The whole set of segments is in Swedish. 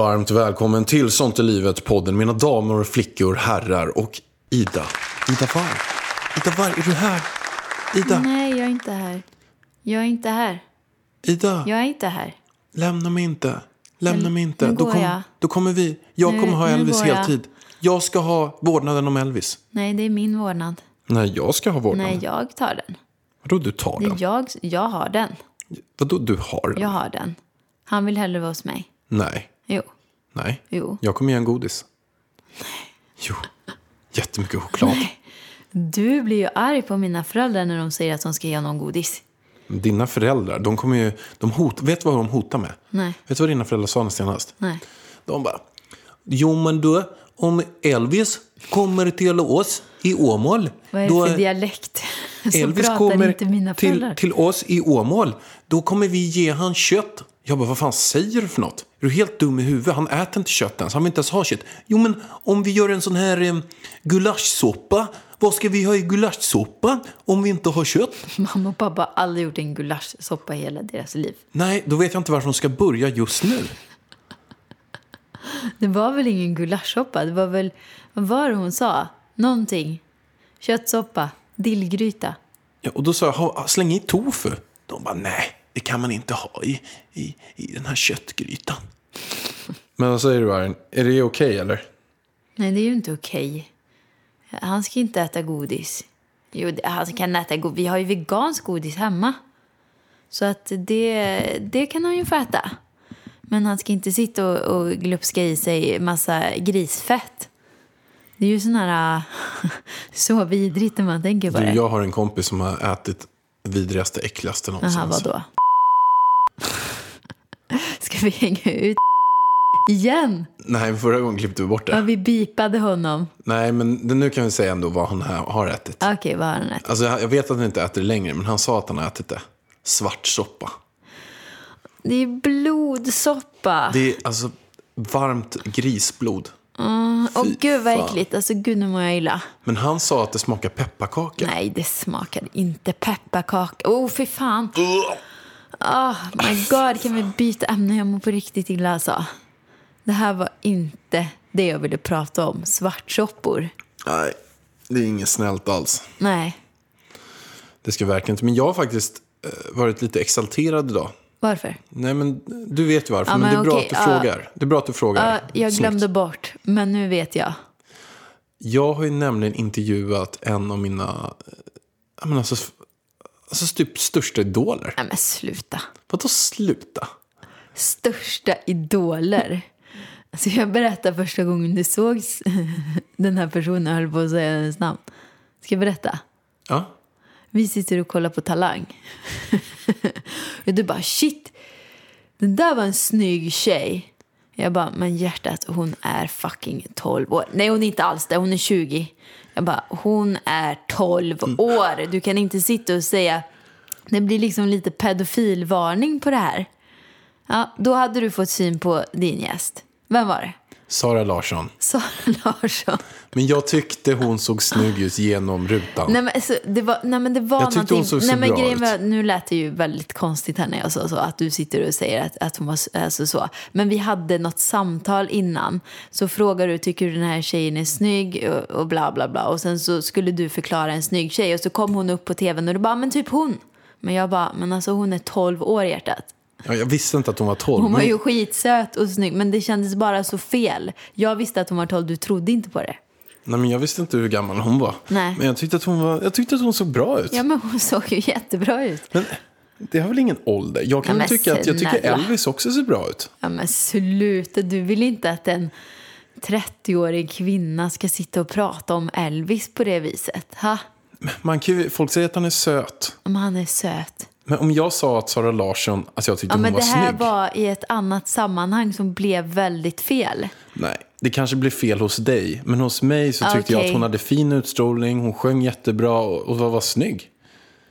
Varmt välkommen till Sånt är livet podden mina damer och flickor, herrar och Ida. Ida var? Ida var? Är du här? Ida? Nej, jag är inte här. Jag är inte här. Ida? Jag är inte här. Lämna mig inte. Lämna Men mig inte. nu Då, går kom, jag. då kommer vi. Jag Nu- kommer ha nu Elvis går jag. heltid. Jag ska ha vårdnaden om Elvis. Nej, det är min vårdnad. Nej, jag ska ha vårdnaden. Nej, jag tar den. Vadå du tar Det den? är jag, jag har den. Vadå du har den? Jag har den. Han vill hellre vara hos mig. Nej. Jo. Nej. Jo. Jag kommer ge en godis. Jo. Jättemycket choklad. Du blir ju arg på mina föräldrar när de säger att de ska ge någon godis. Dina föräldrar, de kommer ju... De hot, vet du vad de hotar med? Nej. Vet du vad dina föräldrar sa senast? Nej. De bara, jo men du, om Elvis kommer till oss i Åmål. Vad är då det för dialekt? Så Elvis kommer inte mina till, till oss i Åmål. Då kommer vi ge han kött. Jag bara, vad fan säger du för något? Är du helt dum i huvudet? Han äter inte kött ens. Han vill inte ens ha kött. Jo men om vi gör en sån här eh, gulaschsoppa. Vad ska vi ha i gulaschsoppa om vi inte har kött? Mamma och pappa har aldrig gjort en gulaschsoppa i hela deras liv. Nej, då vet jag inte varför de ska börja just nu. Det var väl ingen gulaschsoppa? Det var väl, vad var det hon sa? Någonting. Köttsoppa, dillgryta. Ja, och då sa jag, "Ha, släng i tofu. De bara, nej, det kan man inte ha i, i, i den här köttgrytan. Men vad säger du, Arin? Är det okej, eller? Nej, det är ju inte okej. Han ska inte äta godis. Jo, han kan äta godis. Vi har ju vegansk godis hemma. Så att det, det kan han ju få äta. Men han ska inte sitta och, och glupska i sig massa grisfett. Det är ju sån här... så vidrigt när man tänker på Du, det. jag har en kompis som har ätit vidrigaste, äckligaste någonsin. Jaha, vadå? Ska vi hänga ut igen? Nej, förra gången klippte vi bort det. Ja, vi bipade honom. Nej, men nu kan vi säga ändå vad han har ätit. Okej, vad har han ätit? Alltså, jag vet att han inte äter det längre, men han sa att han har ätit det. Svartsoppa. Det är blodsoppa. Det är alltså varmt grisblod. Åh Fy gud vad äckligt. Alltså gud nu mår jag illa. Men han sa att det smakar pepparkaka. Nej det smakade inte pepparkaka. Oh fy fan. Oh my god kan vi byta ämne? Jag mår på riktigt illa alltså. Det här var inte det jag ville prata om. Svartsoppor. Nej, det är inget snällt alls. Nej. Det ska verkligen inte. Men jag har faktiskt eh, varit lite exalterad idag. Varför? Nej, men du vet ju varför. Ja, men, men det är bra okej, att du ja. frågar. Det är bra att du frågar. Ja, jag Snyggt. glömde bort. Men nu vet jag. Jag har ju nämligen intervjuat en av mina, eh, jag menar alltså, alltså typ största idoler. Nej men sluta. Vadå sluta? Största idoler. Alltså jag berättar första gången du såg den här personen. Jag höll på att säga hennes namn. Ska jag berätta? Ja, Vi sitter och kollar på Talang. och du bara shit, den där var en snygg tjej. Jag bara, men hjärtat, hon är fucking 12 år. Nej, hon är inte alls det, hon är 20. Jag bara, hon är 12 år. Du kan inte sitta och säga, det blir liksom lite pedofilvarning på det här. Ja, då hade du fått syn på din gäst. Vem var det? Sara Larsson. Sara Larsson. Men jag tyckte hon såg snygg ut genom rutan. Nej men, alltså, det var, nej men det var Jag tyckte hon såg så nej, men bra grejen ut. var, Nu lät det ju väldigt konstigt här när jag sa så. Att du sitter och säger att, att hon var alltså, så. Men vi hade något samtal innan. Så frågar du, tycker du den här tjejen är snygg? Och, och bla bla bla. Och sen så skulle du förklara en snygg tjej. Och så kom hon upp på tvn och du bara, men typ hon. Men jag bara, men alltså hon är 12 år hjärtat. Ja, jag visste inte att hon var 12. Hon var men- ju skitsöt och snygg. Men det kändes bara så fel. Jag visste att hon var 12, du trodde inte på det. Nej, men jag visste inte hur gammal hon var. Nej. Men jag tyckte att hon, var, jag tyckte att hon såg bra ut. Ja men hon såg ju jättebra ut. Men det har väl ingen ålder? Jag kan Ja, men tycka att jag tycker. Elvis också ser bra ut. Ja men sluta, du vill inte att en 30-årig kvinna ska sitta och prata om Elvis på det viset? Ha? Man kan ju, folk säger att han är söt. Om han är söt. Men om jag sa att Sara Larsson, alltså jag tyckte Ja, hon men var det här snygg. var i ett annat sammanhang som blev väldigt fel. Nej, det kanske blir fel hos dig. Men hos mig så tyckte jag Okej. att hon hade fin utstrålning, hon sjöng jättebra och, och var, var snygg.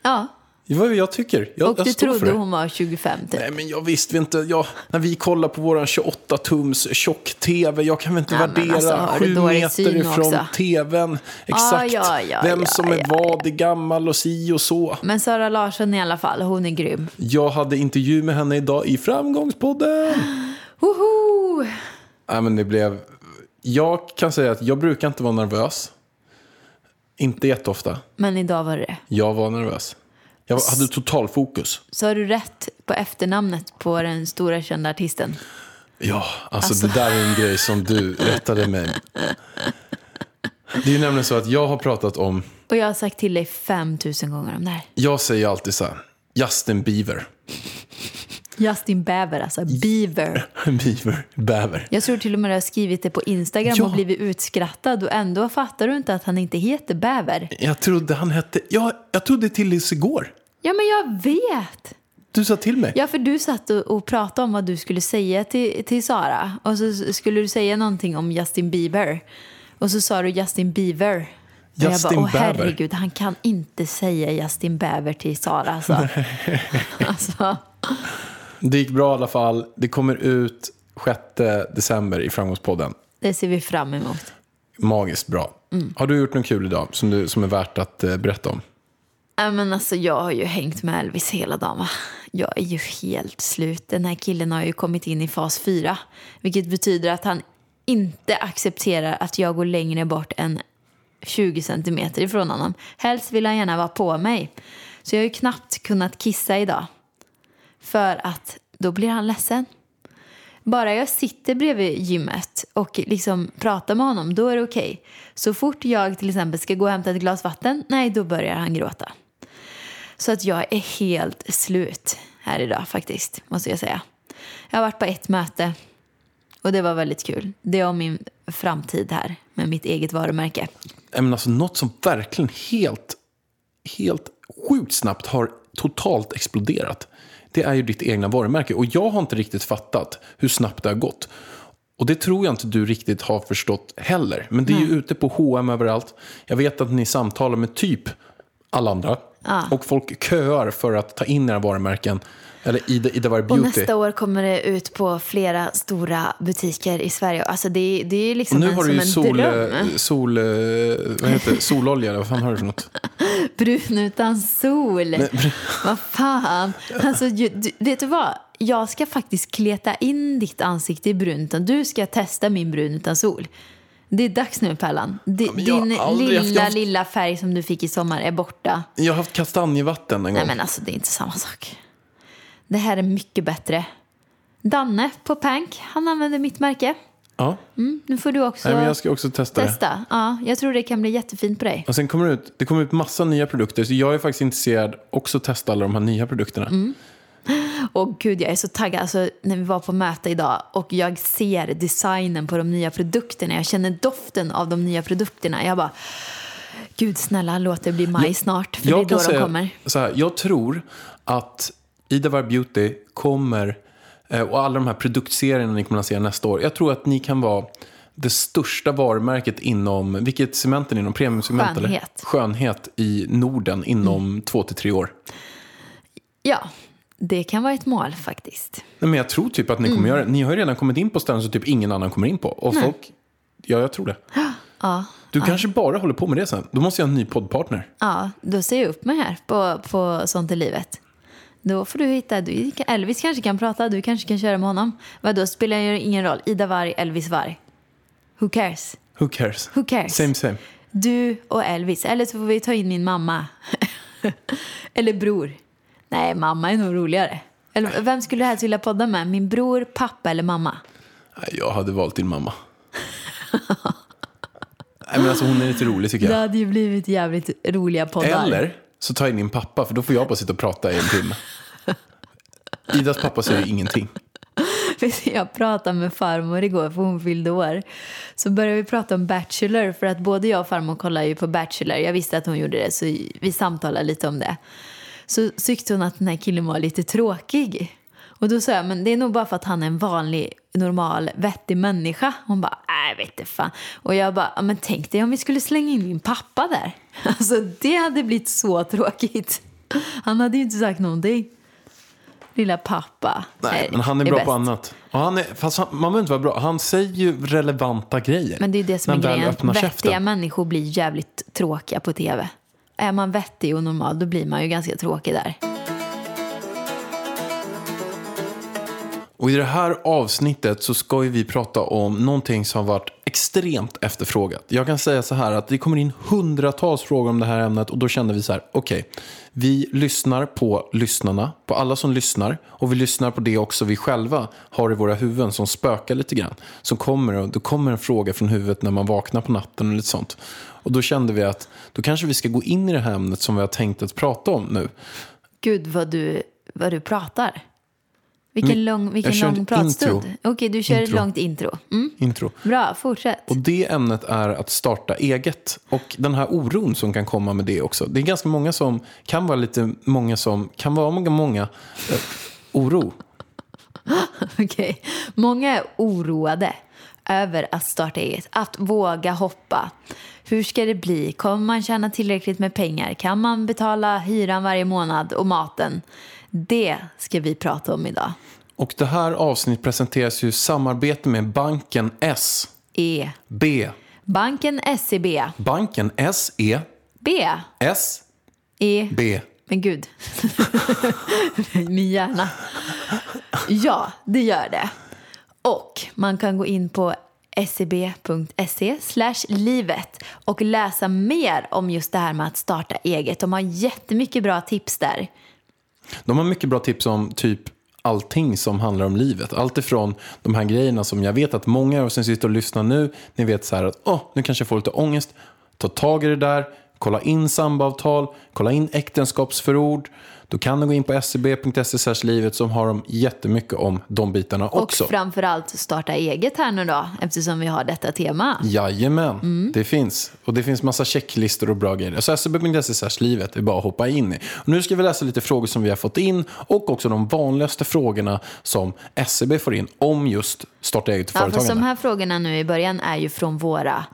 Ja, Det var vad jag tycker. Jag, och du trodde hon var 25 typ. Nej, men jag visste inte. Jag, när vi kollar på våran 28-tums tjock-tv, jag kan väl inte Ja, värdera alltså, sju meter ifrån också? tvn exakt ja, ja, vem som är vad, är gammal och si och så. Men Sara Larsson i alla fall, hon är grym. Jag hade intervju med henne idag i Framgångspodden. Woho! Nej, men det blev... Jag kan säga att jag brukar inte vara nervös. Inte jätteofta. Men idag var det. Jag var nervös. Jag hade total fokus. Så har du rätt på efternamnet på den stora kända artisten? Ja, alltså, Alltså. det där är en grej som du rättade mig. Det är ju nämligen så att jag har pratat om, Och jag har sagt till dig 5000 gånger om det här. jag säger alltid så här, Justin Bieber. Justin Bieber, alltså. Beaver. Bieber, bäver. Jag tror till och med du har skrivit det på Instagram Ja. och blivit utskrattad och ändå fattar du inte att han inte heter Bäver. Jag trodde han hette, ja, jag trodde tills igår. Ja, men jag vet! Du sa till mig. Ja, för du satt och, pratade om vad du skulle säga till, till Sara. Och så skulle du säga någonting om Justin Bieber. Och så sa du Justin Bieber. Och jag Justin bara, åh Bieber." herregud, han kan inte säga Justin Bieber till Sara. Alltså. alltså, Det gick bra i alla fall. Det kommer ut 6 december i Framgångspodden. det ser vi fram emot. Magiskt bra. Har du gjort något kul idag som, du, som är värt att eh, berätta om? Men alltså, jag har ju hängt med Elvis hela dagen. Va? Jag är ju helt slut. Den här killen har ju kommit in i fas 4. Vilket betyder att han inte accepterar att jag går längre bort än 20 centimeter ifrån honom. Helst vill han gärna vara på mig. Så jag har ju knappt kunnat kissa idag. För att då blir han ledsen. Bara jag sitter bredvid gymmet och liksom pratar med honom, då är det okej. Så fort jag till exempel ska gå och hämta ett glas vatten, nej då börjar han gråta. Så att jag är helt slut här idag faktiskt, måste jag säga. Jag har varit på ett möte och det var väldigt kul. Det är om min framtid här med mitt eget varumärke. Men alltså, något som verkligen helt, helt sjukt snabbt har totalt exploderat. Det är ju ditt egna varumärke. Och jag har inte riktigt fattat hur snabbt det har gått. Och det tror jag inte du riktigt har förstått heller. Men det är ju ute på H&M överallt. Jag vet att ni samtalar med typ alla andra. Och folk köar för att ta in era varumärken. Eller Ida, Ida Var Och Beauty. nästa år kommer det ut på flera stora butiker i Sverige. Alltså det, det är liksom Och nu en, har du ju en sol, dröm. eh, sol, eh, vad heter det? sololja, vad fan har du för något? Brun utan sol. vad fan. Alltså, ju, du, vet du vad? Jag ska faktiskt kleta in ditt ansikte i brunt. och Du ska testa min brun utan sol. Det är dags nu, Pärlan. Jag har din haft- lilla, haft- lilla färg som du fick i sommar är borta. Jag har haft kastanjevatten en gång. Nej, men alltså det är inte samma sak. Det här är mycket bättre. Danne på Pank, han använder mitt märke. Ja. Mm, nu får du också Nej, men jag ska också testa det. testa. Ja, jag tror det kan bli jättefint på dig. Och sen kommer det ut, det kommer ut massa nya produkter. Så jag är faktiskt intresserad också att testa alla de här nya produkterna. Mm. Och gud, jag är så taggad. Alltså, när vi var på möte idag och jag ser designen på de nya produkterna. Jag känner doften av de nya produkterna. Jag bara, gud snälla låt det bli maj snart. För det är då de kommer. så här, jag tror att Ida Var Beauty kommer, eh, och alla de här produktserierna ni kommer att lansera nästa år. Jag tror att ni kan vara det största varumärket inom, vilket segment är ni inom? Premiumsegment eller? Skönhet. Mm. Skönhet i Norden inom två till tre år. Ja, det kan vara ett mål faktiskt. Nej, men jag tror typ att ni Mm. kommer göra det. Ni har ju redan kommit in på ställen som typ ingen annan kommer in på. Och folk, ja jag tror det. Ja, Du kanske bara håller på med det sen. Då måste jag ha en ny poddpartner. ja då ser jag upp mig här på, på Sånt i livet. Då får du hitta, du, Elvis kanske kan prata, du kanske kan köra med honom. Vadå, spelar ju ingen roll. Ida Varg, Elvis Varg. Who cares? Who cares? Who cares? Same same. Du och Elvis. Eller så får vi ta in min mamma. Eller bror. Nej, mamma är nog roligare. Eller, vem skulle du helst vilja podda med? Min bror, pappa eller mamma? Jag hade valt din mamma. Nej, men alltså, hon är lite rolig tycker Det jag. hade ju blivit jävligt roliga poddar. Eller så tar jag in min pappa, för då får jag bara sitta och prata i en timme. Idas pappa säger ingenting. Jag pratade med farmor igår för hon fyllde år. Så började vi prata om Bachelor för att både jag och farmor kollar ju på Bachelor. Jag visste att hon gjorde det så vi samtalade lite om det. Så tyckte hon att den här killen var lite tråkig. Och då sa jag, men det är nog bara för att han är en vanlig, normal, vettig människa. Hon bara, nej vet inte fan. Och jag bara, "Ja, men tänk dig om vi skulle slänga in min pappa där. Alltså det hade blivit så tråkigt. Han hade ju inte sagt någonting. Lilla pappa. Nej, men han är bra bäst. på annat. Och han är, fast han, man behöver inte vara bra. Han säger ju relevanta grejer. Men det är ju det som är grejen. Vettiga käften. människor blir jävligt tråkiga på tv. Är man vettig och normal då blir man ju ganska tråkig där. Och i det här avsnittet så ska ju vi prata om någonting som har varit extremt efterfrågat. Jag kan säga så här att det kommer in hundratals frågor om det här ämnet och då kände vi så här, okej, vi lyssnar på lyssnarna, på alla som lyssnar och vi lyssnar på det också vi själva har i våra huvuden som spökar lite grann. Som kommer och då kommer en fråga från huvudet när man vaknar på natten och lite sånt. Och då kände vi att då kanske vi ska gå in i det här ämnet som vi har tänkt att prata om nu. Gud vad du, vad du pratar. Vilken lång, vilken jag lång ett pratstund. Okej, du kör ett Intro. långt intro. Mm. Intro. Bra, fortsätt. Och det ämnet är att starta eget. Och den här oron som kan komma med det också. Det är ganska många som, kan vara lite många som, kan vara många, många eh, oro. Okej. Många är oroade över att starta eget, att våga hoppa. Hur ska det bli? Kommer man tjäna tillräckligt med pengar? Kan man betala hyran varje månad och maten? Det ska vi prata om idag. Och det här avsnittet presenteras ju i samarbete med banken S. E. B. Banken SEB. Banken S. E. B. S. E. B. Men gud. Min hjärna. Ja, det gör det. Och man kan gå in på seb.se slash livet och läsa mer om just det här med att starta eget. De har jättemycket bra tips där. De har mycket bra tips om typ allting som handlar om livet. Allt ifrån de här grejerna som jag vet att många av er som sitter och lyssnar nu, ni vet så här att oh, nu kanske jag får lite ångest. Ta tag i det där, kolla in samboavtal, kolla in äktenskapsförord. Då kan du gå in på scb.se livet som har de jättemycket om de bitarna också. Och framförallt starta eget här nu då, eftersom vi har detta tema. Jajamän, Mm. det finns. Och det finns massa checklistor och bra grejer. Så scb.se livet är bara att hoppa in i. Och nu ska vi läsa lite frågor som vi har fått in och också de vanligaste frågorna som SCB får in om just starta eget och Ja, fast företagande. de här frågorna nu i början är ju från våra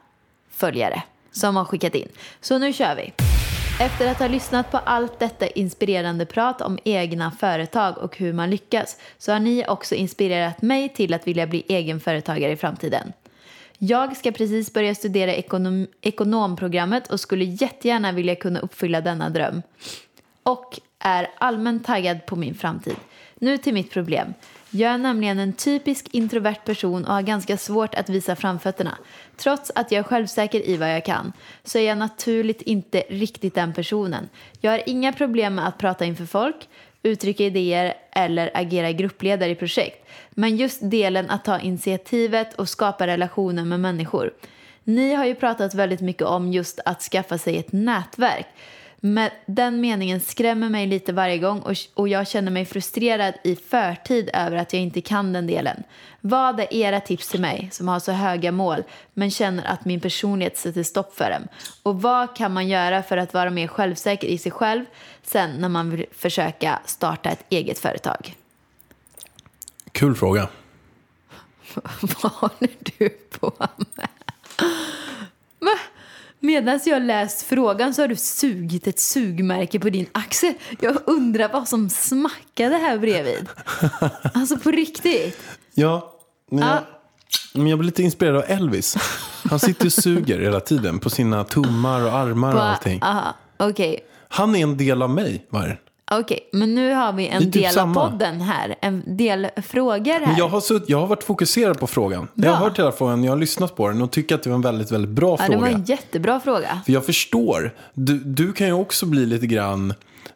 följare som har skickat in. Så nu kör vi. Efter att ha lyssnat på allt detta inspirerande prat om egna företag och hur man lyckas så har ni också inspirerat mig till att vilja bli egenföretagare i framtiden. Jag ska precis börja studera ekonom ekonomprogrammet och skulle jättegärna vilja kunna uppfylla denna dröm och är allmänt taggad på min framtid. Nu till mitt problem. Jag är nämligen en typisk introvert person och har ganska svårt att visa framfötterna. Trots att jag är självsäker i vad jag kan så är jag naturligt inte riktigt den personen. Jag har inga problem med att prata inför folk, uttrycka idéer eller agera gruppledare i projekt. Men just delen att ta initiativet och skapa relationer med människor. Ni har ju pratat väldigt mycket om just att skaffa sig ett nätverk. Men den meningen skrämmer mig lite varje gång och, och jag känner mig frustrerad i förtid över att jag inte kan den delen. Vad är era tips till mig som har så höga mål men känner att min personlighet sätter stopp för dem? Och vad kan man göra för att vara mer självsäker i sig själv sen när man vill försöka starta ett eget företag? Kul fråga. Vad håller du på med? Medan jag läst frågan så har du sugit ett sugmärke på din axel. Jag undrar vad som smackade här bredvid. Alltså på riktigt. Ja, men jag, Ja. men jag blir lite inspirerad av Elvis. Han sitter och suger hela tiden på sina tummar och armar och allting. Okej, Han är en del av mig, Vargen. Okej, men nu har vi en Det är typ del samma. av podden här. En del frågor här. Men jag har, sutt, jag har varit fokuserad på frågan. Jag har Bra. hört hela frågan, jag har lyssnat på den och tycker att det var en väldigt, väldigt bra ja, det fråga. var en jättebra fråga. För jag förstår, du, du kan ju också bli lite grann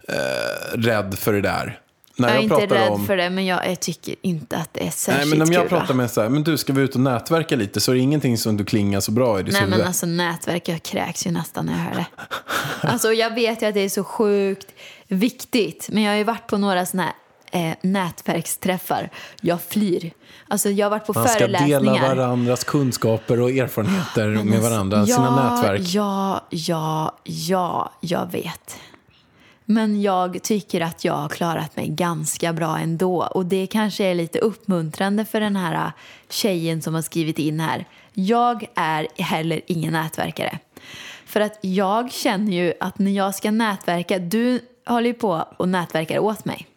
eh, rädd för det där. När Jag är inte rädd för det, men jag, jag tycker inte att det är Nej, särskilt men om jag kul. va? pratar med så här, men du ska vi ut och nätverka lite så är det ingenting som du klingar så bra i ditt Nej huvud. men alltså nätverk, jag kräks ju nästan när jag hör det. Alltså jag vet ju att det är så sjukt viktigt. Men jag har ju varit på några sådana här eh, nätverksträffar. Jag flyr. Alltså jag har varit på Man ska dela varandras kunskaper och erfarenheter med varandra, sina ja, nätverk. Ja, ja, ja, jag vet. Men jag tycker att jag har klarat mig ganska bra ändå. Och det kanske är lite uppmuntrande för den här tjejen som har skrivit in här. Jag är heller ingen nätverkare. För att jag känner ju att när jag ska nätverka, du håller ju på och nätverkar åt mig.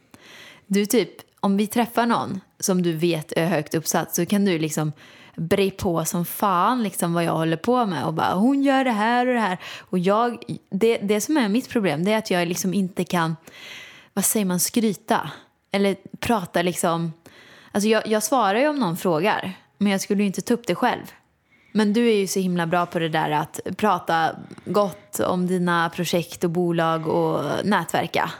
Du typ, om vi träffar någon som du vet är högt uppsatt så kan du liksom bre på som fan liksom vad jag håller på med och bara hon gör det här och det här. Och jag, det, det som är mitt problem det är att jag liksom inte kan, vad säger man, skryta. Eller prata liksom, alltså jag, jag svarar ju om någon frågar men jag skulle ju inte ta upp det själv. Men du är ju så himla bra på det där att prata gott om dina projekt och bolag och nätverka.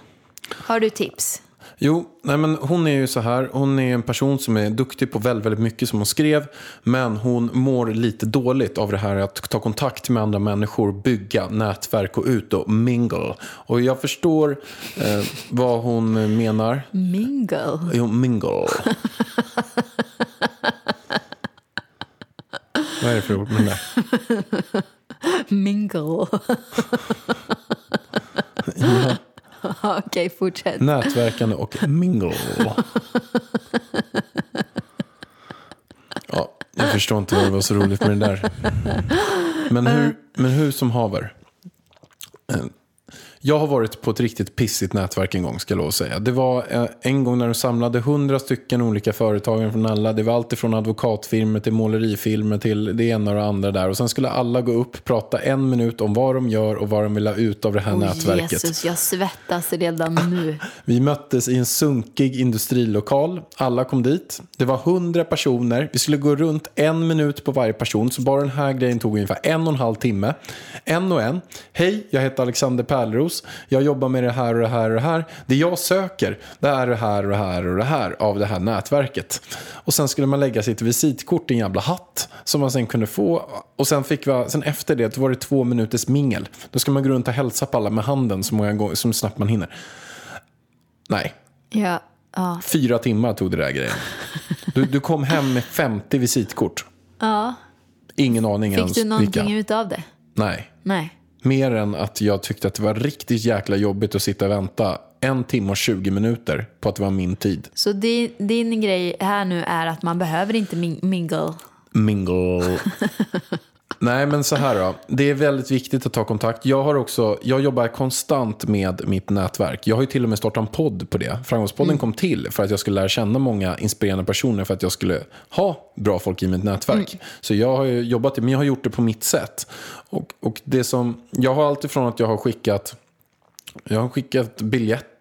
Har du tips? Jo, nej men hon är ju så här. Hon är en person som är duktig på väldigt, väldigt mycket som hon skrev. Men hon mår lite dåligt av det här att ta kontakt med andra människor, bygga nätverk och ut och mingle. Och jag förstår eh, vad hon menar. Mingle. Jo, mingle. vad är det för ord med det? Mingle. Okej, fortsätt. Nätverkande och mingle. Ja, jag förstår inte vad det var så roligt med det där. Men hur, men hur som haver. Jag har varit på ett riktigt pissigt nätverk en gång, ska jag lov att säga. Det var eh, en gång när de samlade hundra stycken olika företagare från alla. Det var allt från advokatfirmor till målerifirmor till det ena och det andra där. Och sen skulle alla gå upp, prata en minut om vad de gör och vad de vill ha ut av det här Åh, nätverket. Jesus, jag svettas redan nu. Vi möttes i en sunkig industrilokal. Alla kom dit. Det var hundra personer. Vi skulle gå runt en minut på varje person. Så bara den här grejen tog ungefär en och en halv timme. En och en. Hej, jag heter Alexander Pärleros. Jag jobbar med det här och det här och det här. Det jag söker, det är det här och det här och det här av det här nätverket. Och sen skulle man lägga sitt visitkort i en jävla hatt som man sen kunde få. Och sen, fick vi, sen efter det var det två minuters mingel. Då ska man gå runt och hälsa på alla med handen så många gånger, så snabbt man hinner. Nej, Ja, ja. Fyra timmar tog det där grejen. Du, du kom hem med 50 visitkort. ja. Ingen aning Fick ens du någonting vilka. ut av det? Nej. Nej. Mer än att jag tyckte att det var riktigt jäkla jobbigt att sitta och vänta en timme och 20 minuter på att det var min tid. Så din, din grej här nu är att man behöver inte min- mingle. Mingle. Nej, men så här då. Det är väldigt viktigt att ta kontakt. Jag, har också, jag jobbar konstant med mitt nätverk. Jag har ju till och med startat en podd på det. Framgångspodden kom till för att jag skulle lära känna många inspirerande personer för att jag skulle ha bra folk i mitt nätverk. Så jag har ju jobbat, men jag har gjort det på mitt sätt. Och, och det som, jag har alltifrån att jag har skickat jag har skickat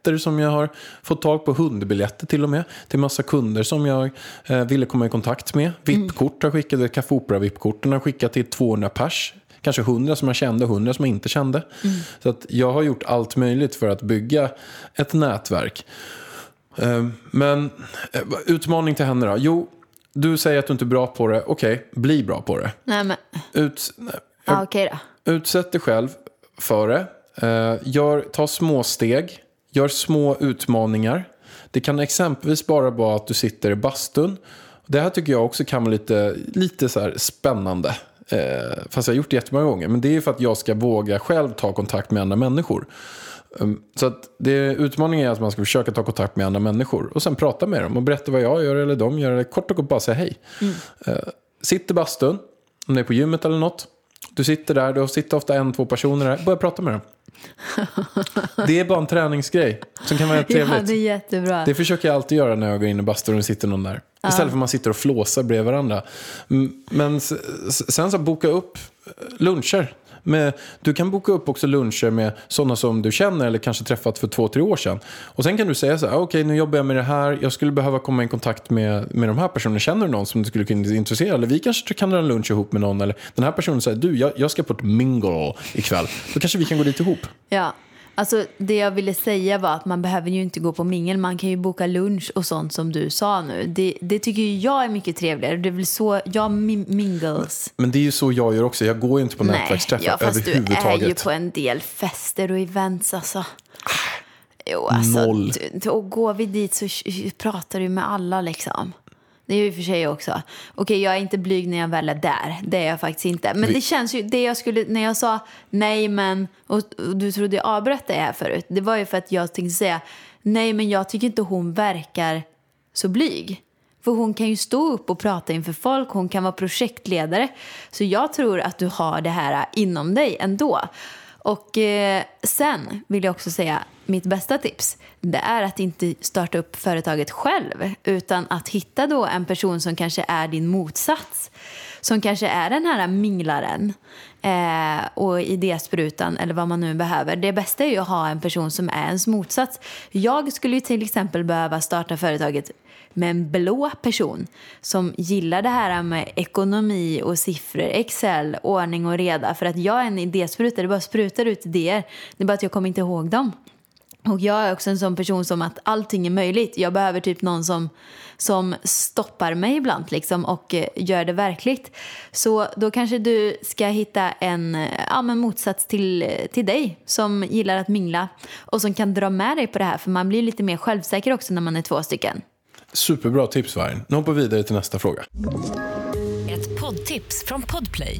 biljetter som jag har fått tag på, hundbiljetter till och med, till massa kunder som jag eh, ville komma i kontakt med. VIP-kort har skickat, Café Opera-VIP-korten har skickat till 200 pers. Kanske 100 som jag kände, 100 som jag inte kände. Så att jag har gjort allt möjligt för att bygga ett nätverk. Eh, men eh, utmaning till henne då? Jo, du säger att du inte är bra på det. Okej, bli bra på det. Nej, men Ut, nej, ja, okej då. Utsätt dig själv för det. Eh, gör, ta små steg. Gör små utmaningar. Det kan exempelvis bara vara att du sitter i bastun. Det här tycker jag också kan vara lite, lite så spännande. Eh, fast jag har gjort det jättemånga gånger. Men det är för att jag ska våga själv ta kontakt med andra människor. Um, Så att det, utmaningen är att man ska försöka ta kontakt med andra människor. Och sen prata med dem och berätta vad jag gör eller de gör. Eller kort och gott bara säga hej. Eh, sitt i bastun, om det är på gymmet eller något. Du sitter där, du sitter ofta en, två personer där. Börja prata med dem. Det är bara en träningsgrej som kan vara helt Ja, trevligt. det är jättebra. Det försöker jag alltid göra när jag går in i bastun och det sitter någon där. Istället för att man sitter och flåsar bredvid varandra. Men sen så boka upp luncher. Med, du kan boka upp också luncher med sådana som du känner eller kanske träffat för två, tre år sedan. Och sen kan du säga så här, okej okej nu jobbar jag med det här, jag skulle behöva komma i kontakt med, med de här personerna. Känner du någon som du skulle kunna intressera? Eller vi kanske kan dra en lunch ihop med någon. Eller den här personen säger, du jag, jag ska på ett mingle ikväll. Då kanske vi kan gå dit ihop. Ja, alltså det jag ville säga var att man behöver ju inte gå på mingel. Man kan ju boka lunch och sånt som du sa nu. Det, det tycker jag är mycket trevligare. Det är väl så jag mi- mingles. Men det är ju så jag gör också. Jag går ju inte på nätverksträffar ja, fast du är ju överhuvudtaget. på en del fester och events alltså. Jo, alltså, Noll. d- d- Och går vi dit så pratar du med alla liksom. Det är ju för sig också. Okej, jag är inte blyg när jag väl är där. Det är jag faktiskt inte. Men det känns ju, det jag skulle, när jag sa nej men, och, och du trodde jag avbröt det här förut. Det var ju för att jag tänkte säga, nej men jag tycker inte hon verkar så blyg. För hon kan ju stå upp och prata inför folk, hon kan vara projektledare. Så jag tror att du har det här inom dig ändå. Och eh, sen vill jag också säga, mitt bästa tips, det är att inte starta upp företaget själv, utan att hitta då en person som kanske är din motsats. Som kanske är den här minglaren eh, och idésprutan eller vad man nu behöver. Det bästa är ju att ha en person som är ens motsats. Jag skulle ju till exempel behöva starta företaget med en blå person som gillar det här med ekonomi och siffror, Excel, ordning och reda. För att jag är en idéspruta, det bara sprutar ut idéer. Det är bara att jag kommer inte ihåg dem. Och jag är också en sån person som att allting är möjligt. Jag behöver typ någon som, som stoppar mig ibland liksom och eh, gör det verkligt. Så då kanske du ska hitta en eh, ja, men motsats till, eh, till dig som gillar att mingla och som kan dra med dig på det här. För man blir lite mer självsäker också när man är två stycken. Superbra tips, Vargen. Nu hoppar vi vidare till nästa fråga. Ett poddtips från Podplay.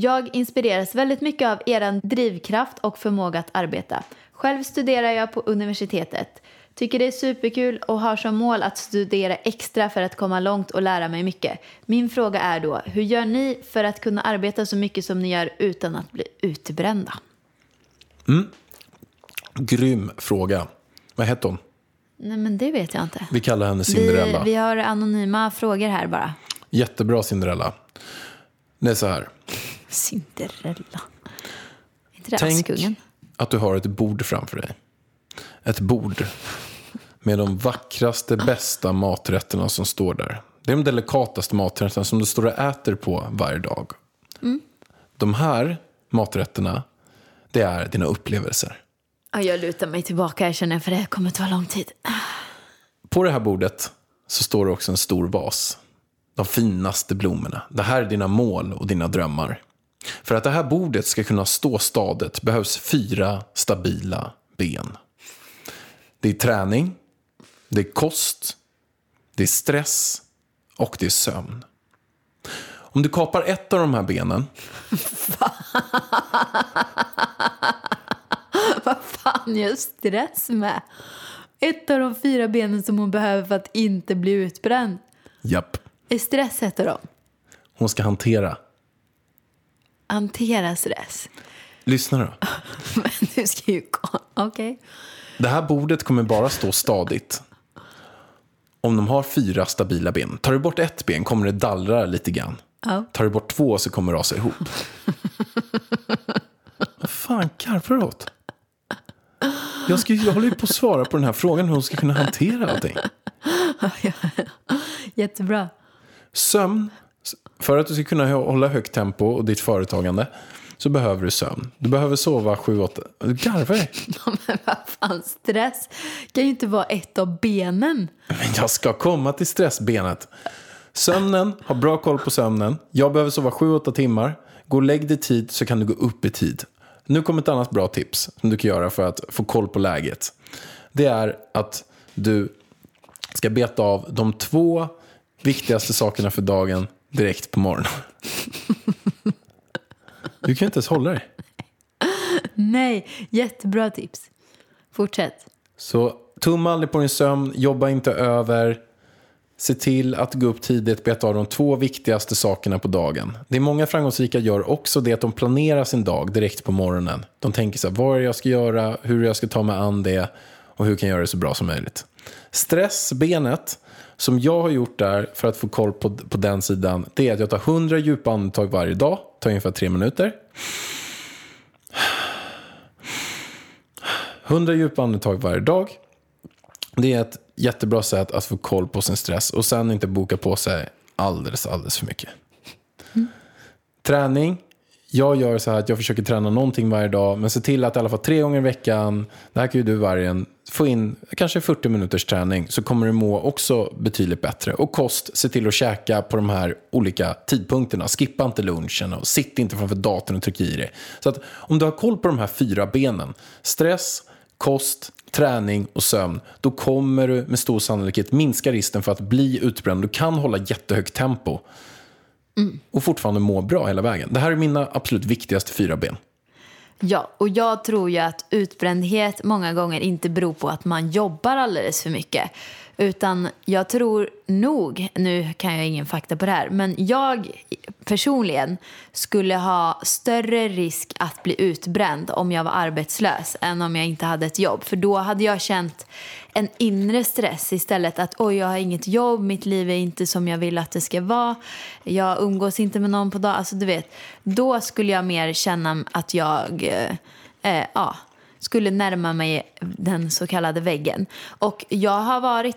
Jag inspireras väldigt mycket av er drivkraft och förmåga att arbeta. Själv studerar jag på universitetet. Tycker det är superkul och har som mål att studera extra för att komma långt och lära mig mycket. Min fråga är då, hur gör ni för att kunna arbeta så mycket som ni gör utan att bli utbrända? Grym fråga. Vad hette hon? Nej men det vet jag inte. Vi kallar henne Cinderella. Vi, vi har anonyma frågor här bara. Jättebra Cinderella. Det är så här. Cinderella. inte det Tänk Askungen? att du har ett bord framför dig. Ett bord med de vackraste, bästa maträtterna som står där. Det är de delikataste maträtterna som du står och äter på varje dag. De här maträtterna, det är dina upplevelser. Ja, jag lutar mig tillbaka jag känner för det kommer ta lång tid. På det här bordet så står det också en stor vas. De finaste blommorna. Det här är dina mål och dina drömmar. För att det här bordet ska kunna stå stadigt behövs fyra stabila ben. Det är träning, det är kost, det är stress och det är sömn. Om du kapar ett av de här benen Vad fan gör stress med? Ett av de fyra benen som hon behöver för att inte bli utbränd. Japp. Är stress ett av dem? Hon ska hantera. Hantera stress. Lyssna då. Men du ska ju... Okej. Det här bordet kommer bara stå stadigt. Om de har fyra stabila ben. Tar du bort ett ben kommer det dallra lite grann. Ja. Tar du bort två så kommer det rasa ihop. Vad fan garvar du åt? Jag, ska, jag håller ju på att svara på den här frågan hur hon ska kunna hantera allting. Jättebra. Sömn, för att du ska kunna hålla högt tempo och ditt företagande så behöver du sömn. Du behöver sova sju, åtta... Du garvar. Men vad fan, stress kan ju inte vara ett av benen. Men jag ska komma till stressbenet. Sömnen, ha bra koll på sömnen. Jag behöver sova 7-8 timmar. Gå och lägg dig tid så kan du gå upp i tid. Nu kommer ett annat bra tips som du kan göra för att få koll på läget. Det är att du ska beta av de två viktigaste sakerna för dagen direkt på morgonen. Du kan inte ens hålla dig. Nej, jättebra tips. Fortsätt. Så tumma aldrig på din sömn, jobba inte över. Se till att gå upp tidigt, beta av de två viktigaste sakerna på dagen. Det är många framgångsrika gör också det att de planerar sin dag direkt på morgonen. De tänker så här, vad är det jag ska göra, hur jag ska ta mig an det och hur kan jag göra det så bra som möjligt. Stressbenet, som jag har gjort där för att få koll på, på den sidan, det är att jag tar 100 djupa andetag varje dag, tar ungefär tre minuter. 100 djupa andetag varje dag. Det är ett jättebra sätt att få koll på sin stress och sen inte boka på sig alldeles, alldeles för mycket. Träning. Jag gör så här att jag försöker träna någonting varje dag, men se till att i alla fall tre gånger i veckan, det här kan ju du vargen, få in kanske 40 minuters träning så kommer du må också betydligt bättre. Och kost, se till att käka på de här olika tidpunkterna. Skippa inte lunchen och sitt inte framför datorn och tryck i dig. Så att om du har koll på de här fyra benen, stress, kost, träning och sömn, då kommer du med stor sannolikhet minska risken för att bli utbränd. Du kan hålla jättehögt tempo och fortfarande må bra hela vägen. Det här är mina absolut viktigaste fyra ben. Ja, och jag tror ju att utbrändhet många gånger inte beror på att man jobbar alldeles för mycket. Utan jag tror nog, nu kan jag ingen fakta på det här, men jag personligen skulle ha större risk att bli utbränd om jag var arbetslös än om jag inte hade ett jobb. För då hade jag känt en inre stress istället. Att oj, jag har inget jobb, mitt liv är inte som jag vill att det ska vara. Jag umgås inte med någon på dagen. Alltså du vet, då skulle jag mer känna att jag, eh, eh, ja, skulle närma mig den så kallade väggen. Och jag har varit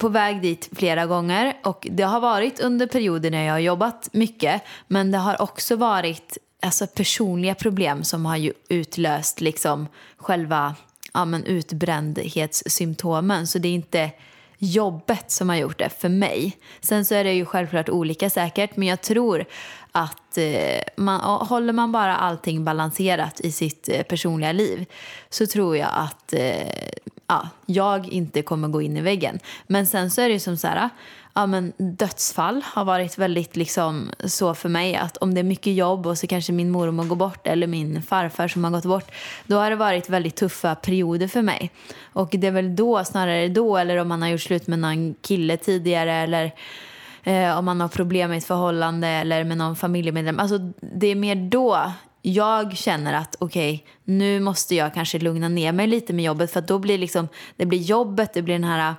på väg dit flera gånger och det har varit under perioder när jag har jobbat mycket men det har också varit alltså, personliga problem som har ju utlöst liksom själva ja, men utbrändhetssymptomen så det är inte jobbet som har gjort det för mig. Sen så är det ju självklart olika säkert men jag tror att eh, man, håller man bara allting balanserat i sitt eh, personliga liv så tror jag att eh, ja, jag inte kommer gå in i väggen. Men sen så är det ju som så här, ja, men dödsfall har varit väldigt liksom så för mig att om det är mycket jobb och så kanske min mormor går bort eller min farfar som har gått bort, då har det varit väldigt tuffa perioder för mig. Och det är väl då, snarare då, eller om man har gjort slut med någon kille tidigare eller eh, om man har problem med ett förhållande eller med någon familjemedlem. Alltså det är mer då jag känner att okej, okay, nu måste jag kanske lugna ner mig lite med jobbet för att då blir liksom, det blir jobbet, det blir den här eh,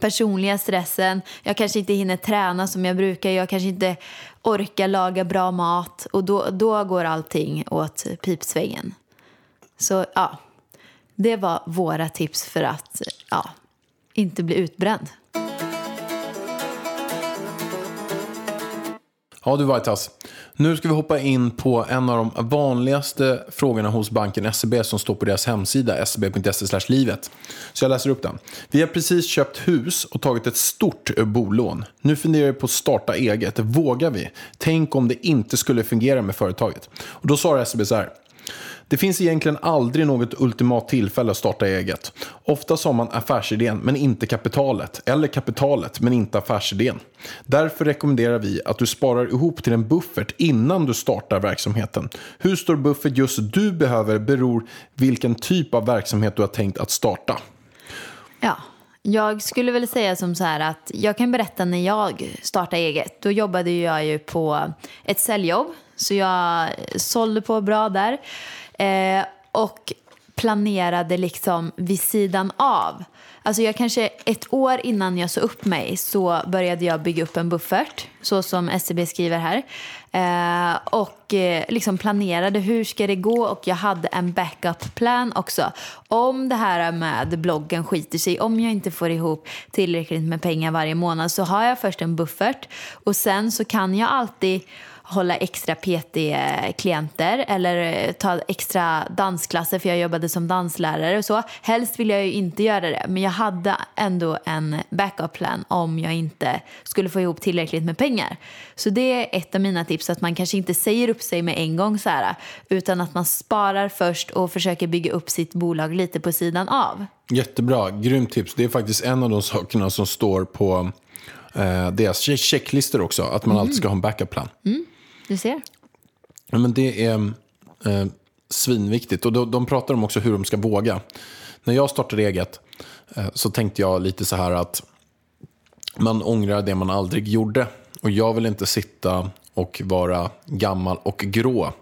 personliga stressen. Jag kanske inte hinner träna som jag brukar. Jag kanske inte orkar laga bra mat. Och då, då går allting åt pipsvängen. Så ja, det var våra tips för att eh, ja, inte bli utbränd. Ja du Vaitas, alltså. nu ska vi hoppa in på en av de vanligaste frågorna hos banken SEB som står på deras hemsida seb.se livet. Så jag läser upp den. Vi har precis köpt hus och tagit ett stort bolån. Nu funderar vi på att starta eget. Vågar vi? Tänk om det inte skulle fungera med företaget. Och då svarar SEB så här. Det finns egentligen aldrig något ultimat tillfälle att starta eget. Ofta har man affärsidén men inte kapitalet, eller kapitalet men inte affärsidén. Därför rekommenderar vi att du sparar ihop till en buffert innan du startar verksamheten. Hur stor buffert just du behöver beror vilken typ av verksamhet du har tänkt att starta. Ja, jag skulle väl säga som så här att jag kan berätta när jag startade eget. Då jobbade jag ju på ett säljjobb. Så jag sålde på bra där. Eh, och planerade liksom vid sidan av. Alltså jag kanske ett år innan jag sa upp mig så började jag bygga upp en buffert, så som SCB skriver här. Eh, och eh, liksom planerade hur ska det gå och jag hade en backup-plan också. Om det här med bloggen skiter sig, om jag inte får ihop tillräckligt med pengar varje månad så har jag först en buffert och sen så kan jag alltid hålla extra PT-klienter eller ta extra dansklasser för jag jobbade som danslärare och så. Helst vill jag ju inte göra det men jag hade ändå en backup-plan om jag inte skulle få ihop tillräckligt med pengar. Så det är ett av mina tips att man kanske inte säger upp sig med en gång så här utan att man sparar först och försöker bygga upp sitt bolag lite på sidan av. Jättebra, grymt tips. Det är faktiskt en av de sakerna som står på eh, deras checklistor också, att man mm. alltid ska ha en backup-plan. Mm. Du ser. Ja, men det är eh, svinviktigt. Och de, de pratar om också hur de ska våga. När jag startade eget eh, så tänkte jag lite så här att man ångrar det man aldrig gjorde. Och jag vill inte sitta och vara gammal och grå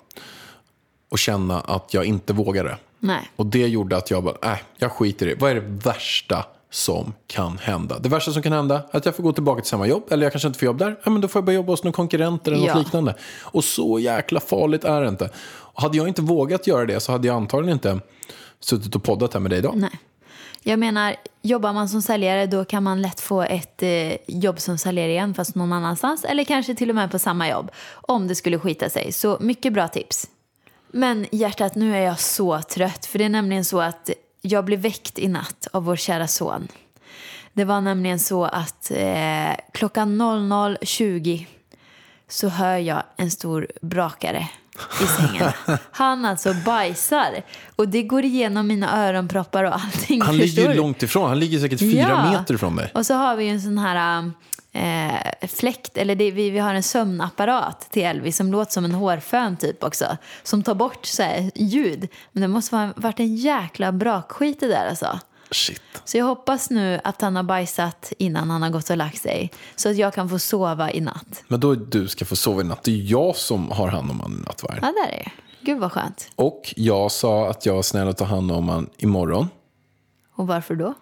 och känna att jag inte vågade. Nej. Och det gjorde att jag bara, äh, jag skiter i det. Vad är det värsta som kan hända. Det värsta som kan hända är att jag får gå tillbaka till samma jobb. Eller jag kanske inte får jobb där. Ja, men då får jag börja jobba hos någon konkurrent eller något Ja. liknande. Och så jäkla farligt är det inte. Och hade jag inte vågat göra det så hade jag antagligen inte suttit och poddat här med dig idag. Nej. Jag menar, jobbar man som säljare då kan man lätt få ett eh, jobb som säljare igen fast någon annanstans eller kanske till och med på samma jobb om det skulle skita sig. Så mycket bra tips. Men hjärtat, nu är jag så trött för det är nämligen så att jag blev väckt i natt av vår kära son. Det var nämligen så att eh, klockan 00.20 så hör jag en stor brakare i sängen. Han alltså bajsar och det går igenom mina öronproppar och allting. Han ligger ju långt ifrån. Han ligger säkert fyra Ja. meter ifrån mig. Och så har vi en sån här eh, fläkt, eller det, vi, vi har en sömnapparat till Elvis som låter som en hårfön typ också. Som tar bort så här, ljud. Men det måste ha varit en jäkla brakskit det där alltså. Shit. Så jag hoppas nu att han har bajsat innan han har gått och lagt sig. Så att jag kan få sova i natt. Men då du ska få sova i natt. Det är jag som har hand om han i nattvarden. Ja, där är det. Gud vad skönt. Och jag sa att jag var snäll att ta hand om han imorgon. Och varför då?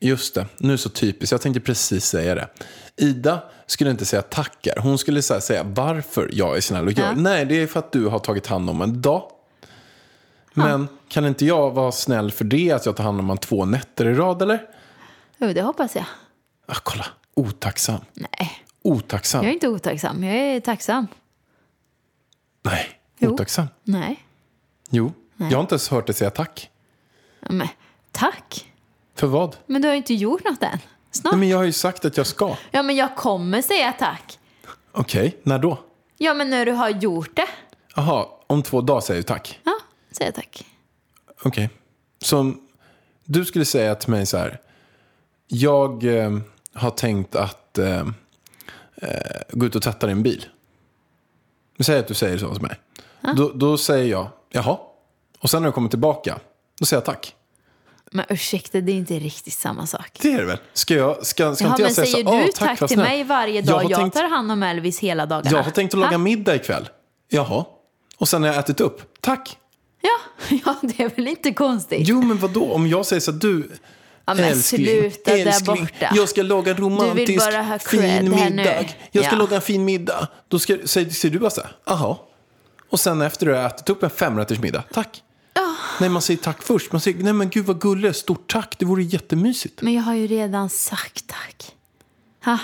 Just det, nu så typiskt. Jag tänkte precis säga det. Ida skulle inte säga tackar. Hon skulle säga varför jag är snäll och gör. Ja. Nej, det är för att du har tagit hand om en dag. Men kan inte jag vara snäll för det, att jag tar hand om han två nätter i rad, eller? Jo, det hoppas jag. Ah, kolla, otacksam. Nej, Otacksam. jag är inte otacksam. Jag är tacksam. Nej, Jo. otacksam. Nej. Jo, jag har inte ens hört dig säga tack. Men, tack. För vad? Men du har ju inte gjort något än. Snart. Nej, men jag har ju sagt att jag ska. Ja, men jag kommer säga tack. Okej, när då? Ja, men när du har gjort det. Jaha, om två dagar säger du tack. Ja, säger tack. Okej. Så om du skulle säga till mig så här. Jag eh, har tänkt att eh, eh, gå ut och tvätta din bil. Säg att du säger så hos mig. Då, då säger jag jaha. Och sen när du kommer tillbaka, då säger jag tack. Men ursäkta, det är inte riktigt samma sak. Det är det väl? Ska, jag, ska, ska Jaha, inte jag men säga säger så? du "Åh, tack, vad till snäll." mig varje Jag dag? har Jag, tänkt- tar hand om Elvis hela dagarna. Jag har tänkt att laga Ha? middag ikväll. Jaha. Och sen när jag ätit upp, tack. Ja, ja, det är väl inte konstigt? Jo, men vad då? Om jag säger så att du... Ja, men sluta där älskling, borta. Jag ska laga romantisk, fin middag. Jag ska Ja. laga en fin middag. Då ska, säger, säger du bara så här, aha. Och sen efter du har ätit upp en femrätters middag, tack. Nej, man säger tack först. Man säger, nej men gud vad gulligt, stort tack, det vore jättemysigt. Men jag har ju redan sagt tack. Ha?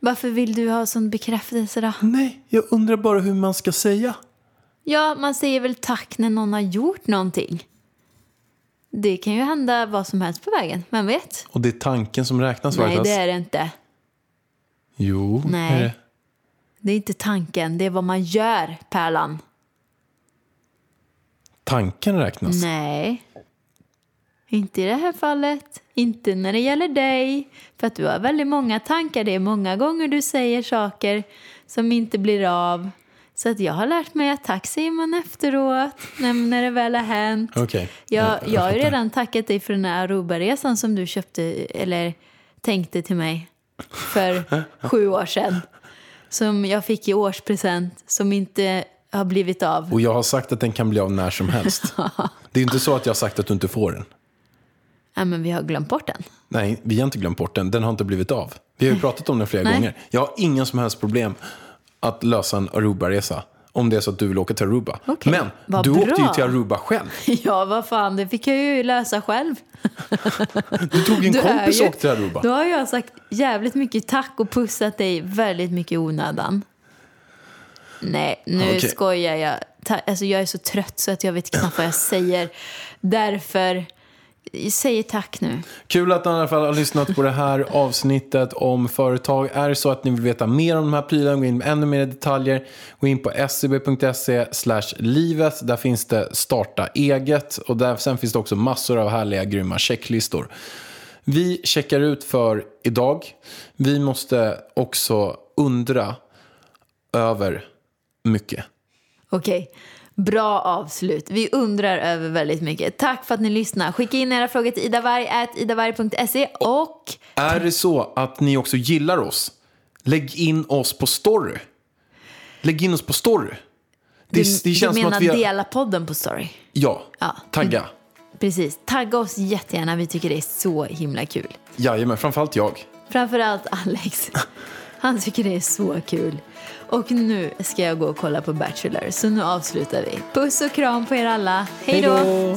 Varför vill du ha sån bekräftelse då? Nej, jag undrar bara hur man ska säga. Ja, man säger väl tack när någon har gjort någonting. Det kan ju hända vad som helst på vägen, vem vet? Och det är tanken som räknas, Nej, det är det inte. Jo, Nej. är det. Det är inte tanken, det är vad man gör, Pärlan. Tanken räknas. Nej. Inte i det här fallet. Inte när det gäller dig. För att du har väldigt många tankar. Det är många gånger du säger saker som inte blir av. Så att jag har lärt mig att tack säger man efteråt. När, när det väl har hänt. Okej. Jag, Ja, jag jag har ju redan tackat dig för den här Aruba-resan som du köpte eller tänkte till mig för sju år sedan. Som jag fick i årspresent som inte har blivit av. Och jag har sagt att den kan bli av när som helst. det är inte så att jag har sagt att du inte får den. Ja, men vi har glömt bort den. Nej, vi har inte glömt bort den. Den har inte blivit av. Vi har ju pratat om den flera Nej. gånger. Jag har inga som helst problem att lösa en Aruba-resa. Om det är så att du vill åka till Aruba. Okej, Men vad du åkte ju bra. till Aruba själv. Ja, vad fan, det fick jag ju lösa själv. Du tog en Du kompis och åkte till Aruba. Då har jag sagt jävligt mycket tack och pussat dig väldigt mycket i onödan. Nej, nu Okej. skojar jag. Alltså, jag är så trött så att jag vet knappt vad jag säger. Därför, säger tack nu. Kul att ni i alla fall har lyssnat på det här avsnittet om företag. Är det så att ni vill veta mer om de här prylarna, gå in med ännu mer detaljer, gå in på scb.se livet. Där finns det starta eget och där, sen finns det också massor av härliga grymma checklistor. Vi checkar ut för idag. Vi måste också undra över mycket. Okej, bra avslut. Vi undrar över väldigt mycket. Tack för att ni lyssnar. Skicka in era frågor till idavarg.idavarg.se och Är det så att ni också gillar oss, lägg in oss på story. Lägg in oss på story. Det, du, det du känns som menar att vi har... dela podden på story? Ja, Ja. tagga. Precis. Tagga oss jättegärna. Vi tycker det är så himla kul. Jajamän, framförallt jag. Framförallt Alex. Han tycker det är så kul. Och nu ska jag gå och kolla på Bachelor, så nu avslutar vi. Puss och kram på er alla. Hej då!